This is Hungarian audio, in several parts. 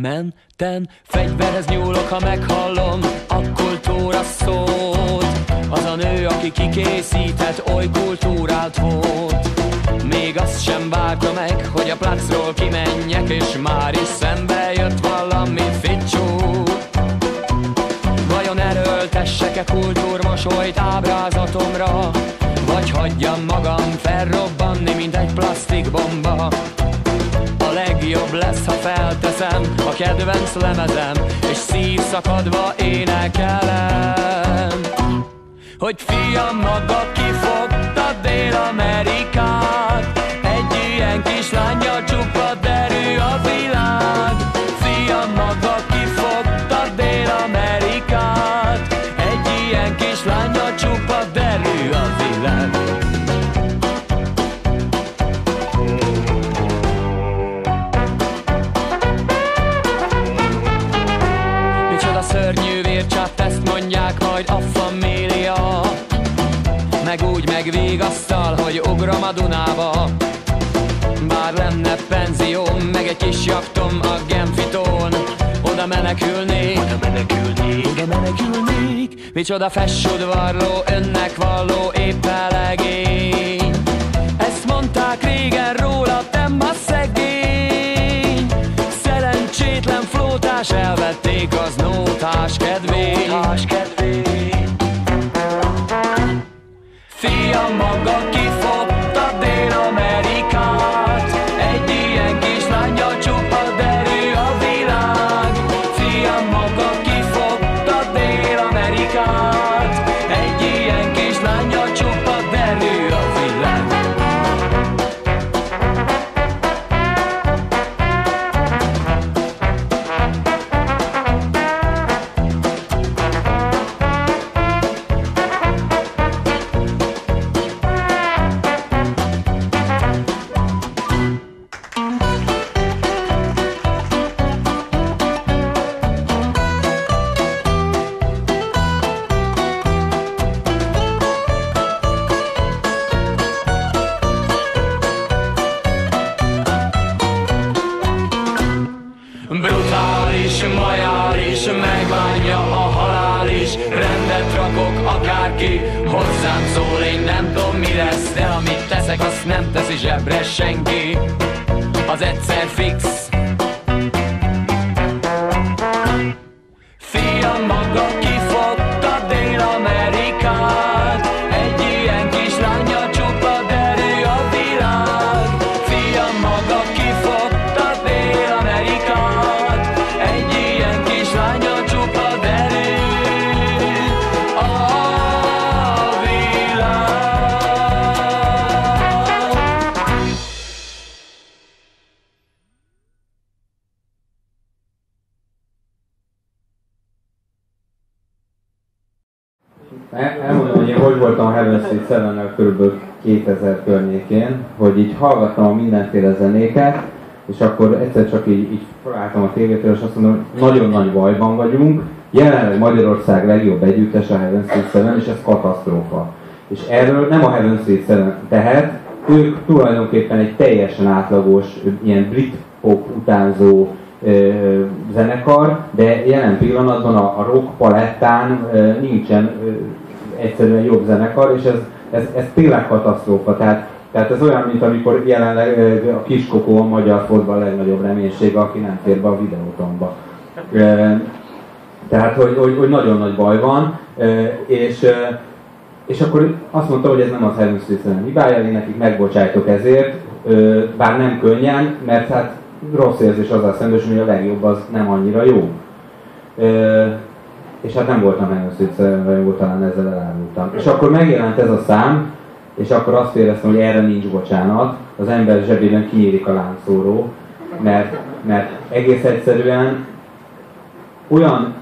Menten, fegyverhez nyúlok, ha meghallom a kultúra szót. Az a nő, aki kikészített, oly kultúrált volt. Még azt sem várta meg, hogy a placról kimenjek, és már is szembe jött valami ficsú. Vajon erőltessek-e kultúrmosolyt ábrázatomra, vagy hagyjam magam felrobbanni, mint egy plastikbomba? Kedvenc lemezem, és szívszakadva énekelem. Hogy fiam maga Dunába. Bár lenne penzióm, meg egy kis jaktom a Genfitón. Oda menekülnék, oda menekülnék, oda menekülnék. Micsoda fessudvarló, önnek valló épp elegény. Ezt mondták régen róla, te ma szegény. Szerencsétlen flótás elvették az nótás kedvét Nótás kedvét Fia maga kifogta zsebre senki. Az egyszer fix Heaven Street seven körülbelül 2000 környékén, hogy így hallgattam a mindenféle zenéket, és akkor egyszer csak így, így felálltam a tévétől, és azt mondom, hogy nagyon nagy bajban vagyunk, jelenleg Magyarország legjobb együttes a Heaven Street Seven, és ez katasztrófa. És erről nem a Heaven Street Seven tehet, ők tulajdonképpen egy teljesen átlagos, ilyen brit pop utánzó ö, zenekar, de jelen pillanatban a, a rock palettán ö, nincsen ö, egyszerűen jobb zenekar, és ez, ez, ez tényleg katasztrófa. Tehát, tehát ez olyan, mint amikor jelenleg a kiskokó a magyar fotball legnagyobb reménysége, aki nem fér be a videótomba. Tehát, hogy, hogy, hogy nagyon nagy baj van, és, és akkor azt mondta, hogy ez nem az Street Seven hibája, én nekik megbocsájtok ezért, bár nem könnyen, mert hát rossz érzés azzal szembesülni, hogy a legjobb az nem annyira jó. És hát nem voltam Seven jó, talán ezzel elárultam. És akkor megjelent ez a szám, és akkor azt éreztem, hogy erre nincs bocsánat, az ember zsebében kinyílik a láncszóró, mert, mert egész egyszerűen olyan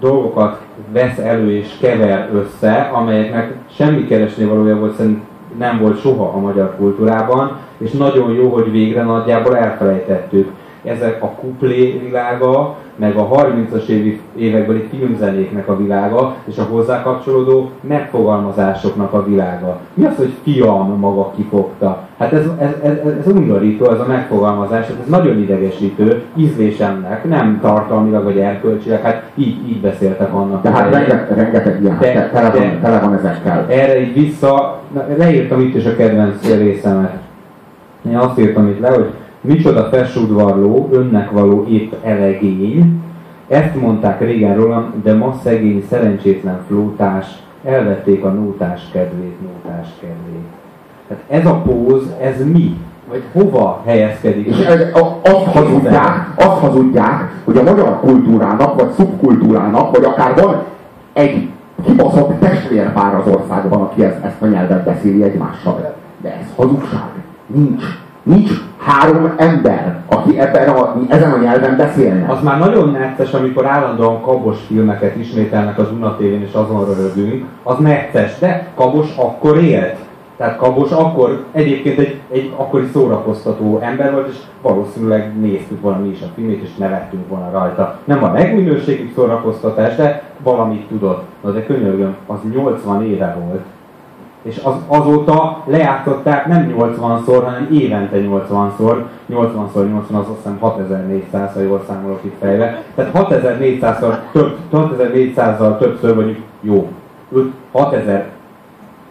dolgokat vesz elő és kever össze, amelyeknek semmi keresni valója volt, szerint nem volt soha a magyar kultúrában, és nagyon jó, hogy végre nagyjából elfelejtettük. Ezek a kuplé világa, meg a 30-as évi, évekbeli filmzenéknek a világa, és a hozzá kapcsolódó megfogalmazásoknak a világa. Mi az, hogy fiam maga kifogta? Hát ez, ez, ez, ez undorító, ez a megfogalmazás, hát ez nagyon idegesítő, ízlésemnek, nem tartalmilag vagy erkölcsileg, hát így, így beszéltek annak. Tehát rengeteg, rengeteg ilyen, de, tele, van, tele van ezekkel. Erre így vissza, na, leírtam itt is a kedvenc részemet. Én azt írtam itt le, hogy Micsoda felsudvarló, önnek való épp elegény. Ezt mondták régen rólam, de ma szegény, szerencsétlen flótás, elvették a nótás kedvét, nótás kedvét. Tehát ez a póz, ez mi? Vagy hova helyezkedik? És azt hazudják, azt hazudják, hogy a magyar kultúrának, vagy szubkultúrának, vagy akár van egy kibaszott testvérpár az országban, aki ezt, ezt a nyelvet beszéli egymással. De ez hazugság. Nincs. Nincs három ember, aki ebben a, ezen a nyelven beszélne. Az már nagyon necces, amikor állandóan kabos filmeket ismételnek az Unatévén, és azon röhögünk. Az necces, de kabos akkor élt. Tehát Kabos akkor egyébként egy, egy akkori szórakoztató ember volt, és valószínűleg néztük volna mi is a filmét, és nevettünk volna rajta. Nem a legminőségibb szórakoztatás, de valamit tudott. Na de könyörgöm, az 80 éve volt és az, azóta lejátszották nem 80-szor, hanem évente 80-szor, 80-szor 80 az azt hiszem 6400, ha jól számolok itt fejbe. Tehát 6400-szor több, 6400-zal többször vagyunk, jó,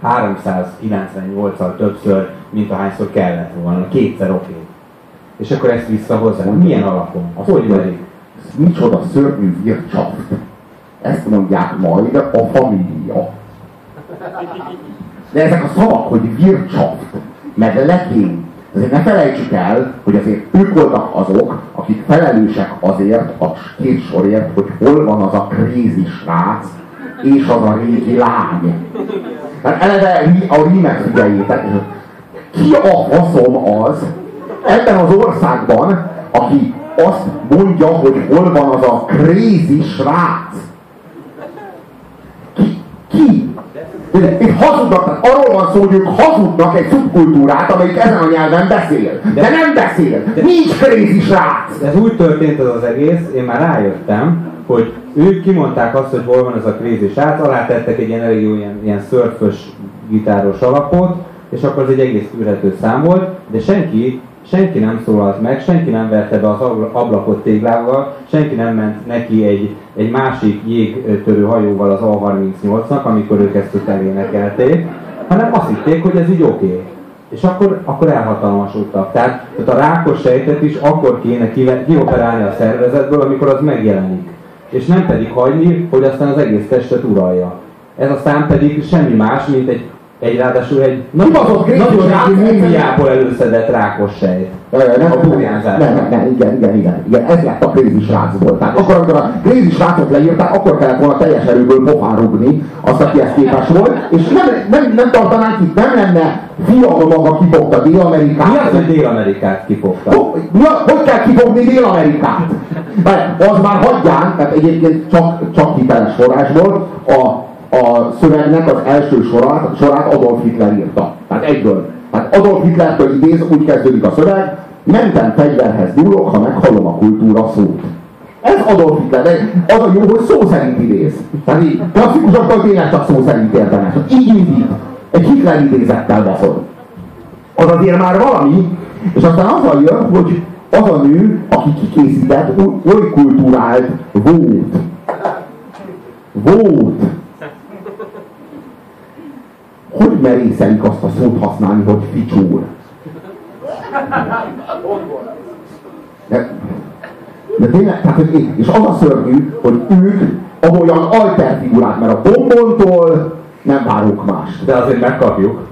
6398-al többször, mint ahányszor kellett volna, kétszer oké. Okay. És akkor ezt visszahozzá. Milyen alapon? Azt hogy pedig? Micsoda szörnyű vircsaft. Ezt mondják majd a família. De ezek a szavak, hogy vircsaft, meg lekény, azért ne felejtsük el, hogy azért ők voltak azok, akik felelősek azért a két sorért, hogy hol van az a krízi srác, és az a régi lány. Tehát eleve a rímet figyeljétek. Ki a faszom az ebben az országban, aki azt mondja, hogy hol van az a crazy srác? Ki? Ki? Itt hazudnak, tehát arról van szó, hogy ők hazudnak egy szubkultúrát, amelyik ezen a nyelven beszél. De, de nem beszél. De, Nincs krézi srác. Ez úgy történt ez az egész, én már rájöttem, hogy ők kimondták azt, hogy hol van ez a krézi srác, alá tettek egy ilyen elég jó ilyen, ilyen szörfös gitáros alapot, és akkor az egy egész tűrhető szám volt, de senki senki nem szólalt meg, senki nem verte be az ablakot téglával, senki nem ment neki egy, egy másik jégtörő hajóval az A38-nak, amikor ők ezt ott elénekelték, hanem azt hitték, hogy ez így oké. Okay. És akkor, akkor elhatalmasodtak. Tehát, tehát a rákos sejtet is akkor kéne kioperálni a szervezetből, amikor az megjelenik. És nem pedig hagyni, hogy aztán az egész testet uralja. Ez a szám pedig semmi más, mint egy egy ráadásul egy nagyon, nagyon régi múmiából előszedett rákos sejt. Nem, a burjánzás. Nem, nem, nem, igen, igen, igen, igen. Ez lett a Crazy srácból. Tehát akkor, amikor a Crazy srácot leírták, akkor kellett volna teljes erőből pofán rugni azt, aki ezt képes volt, és nem, nem, nem tartanánk itt, nem lenne fiam maga kifogta Dél-Amerikát. Mi az, hogy Dél-Amerikát kifogta? Hogy, hogy kell kifogni Dél-Amerikát? Az már hagyján, tehát egyébként csak, csak hiteles forrásból, a szövegnek az első sorát, sorát Adolf Hitler írta. Tehát egyből. Tehát Adolf Hitlertől idéz, úgy kezdődik a szöveg, mentem fegyverhez nyúlok, ha meghallom a kultúra szót. Ez Adolf Hitler, az a jó, hogy szó szerint idéz. Tehát így klasszikusoktól tényleg csak szó szerint érdemes. Így indít. Egy Hitler idézettel baszol. Az azért már valami, és aztán azzal jön, hogy az a nő, aki kikészített, oly kultúrált volt. Volt hogy merészelik azt a szót használni, hogy ficsúr? De, de tényleg, tehát, hogy, és az a szörnyű, hogy ők olyan alterfigurák, mert a bombontól nem várunk más. De azért megkapjuk.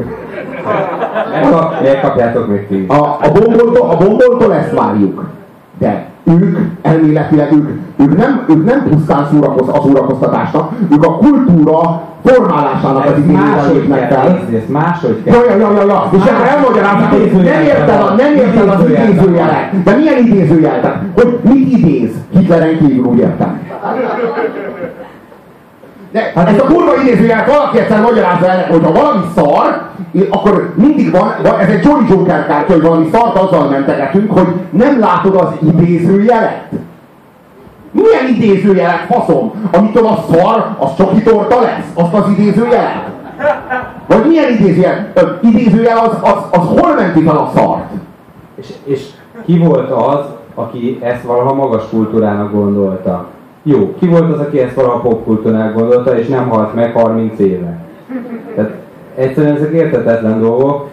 Megkap, megkapjátok még ti. A, a, bombontól, a bombontól ezt várjuk. De ők elméletileg ők, ők, nem, ők nem pusztán szórakoz, a szórakoztatásnak, ők a kultúra formálásának az igényével lépnek fel. Ezt máshogy kell. Ja, ja, ja, ja. És akkor elmagyarázták, hogy nem érted, a, nem érted az idézőjelet. De milyen idézőjelet? Hogy mit idéz? Hitleren kívül úgy értem. De hát ezt a kurva idézőjelet valaki egyszer magyarázza el, hogy ha valami szar, akkor mindig van, ez egy Jolly Joker kártya, hogy valami szart azzal mentegetünk, hogy nem látod az idézőjelet. Milyen idézőjelet, faszom? Amitől a szar, az csoki torta lesz? Azt az idézőjelet? Vagy milyen idézőjel? Ö, idézőjel az, az, az hol menti fel a szart? És, és ki volt az, aki ezt valaha magas kultúrának gondolta? Jó, ki volt az, aki ezt valaha popkultúrának gondolta, és nem halt meg 30 éve? Tehát egyszerűen ezek értetetlen dolgok,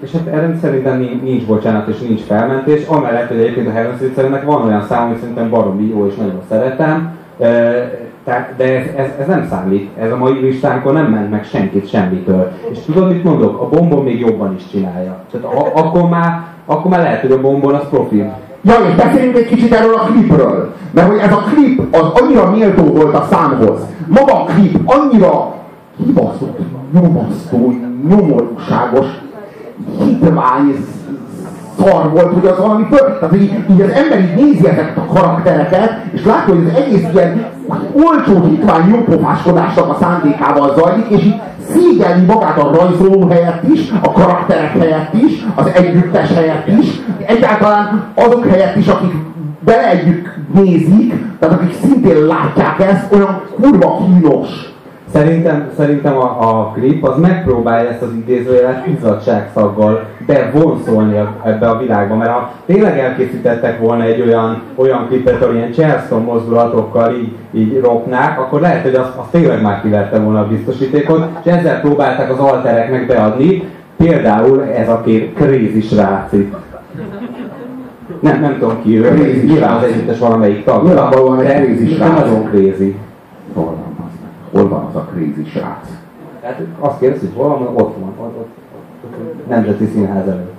és hát erre szerintem nincs bocsánat és nincs felmentés, amellett, hogy egyébként a Heaven Street van olyan szám, hogy szerintem baromi jó és nagyon szeretem, de ez, ez, ez, nem számít, ez a mai listánkon nem ment meg senkit semmitől. És tudod, mit mondok? A bombon még jobban is csinálja. Tehát a, akkor, már, akkor már lehet, hogy a bombon az profil. Ja, és beszéljünk egy kicsit erről a klipről. Mert hogy ez a klip az annyira méltó volt a számhoz. Maga a klip annyira kibaszott, nyomasztó, nyomorúságos, hitvány, szar volt, hogy az valami föl, tehát így, így az ember így nézi ezeket a karaktereket, és látja, hogy az egész ilyen olcsó hitvány jópofáskodásnak a szándékával zajlik, és így szégyelni magát a rajzoló helyett is, a karakterek helyett is, az együttes helyett is, egyáltalán azok helyett is, akik bele együtt nézik, tehát akik szintén látják ezt, olyan kurva kínos Szerintem, szerintem a, a klip az megpróbálja ezt az idézőjelet izzadságszaggal bevonszolni ebbe a világba, mert ha tényleg elkészítettek volna egy olyan, olyan klipet, ahol ilyen Charleston mozdulatokkal így, így ropnák, akkor lehet, hogy az, az tényleg már kiverte volna a biztosítékot, és ezzel próbálták az altereknek beadni, például ez a két crazy sráci. Nem, nem tudom ki ő, nyilván az együttes valamelyik tag. Nyilvánvalóan egy crazy srác. Nagyon crazy. Szóval. A crazy srác? Hát azt kérdezik, hogy hol van, ott van, ott, ott, ott, ott, Nemzeti Színház előtt.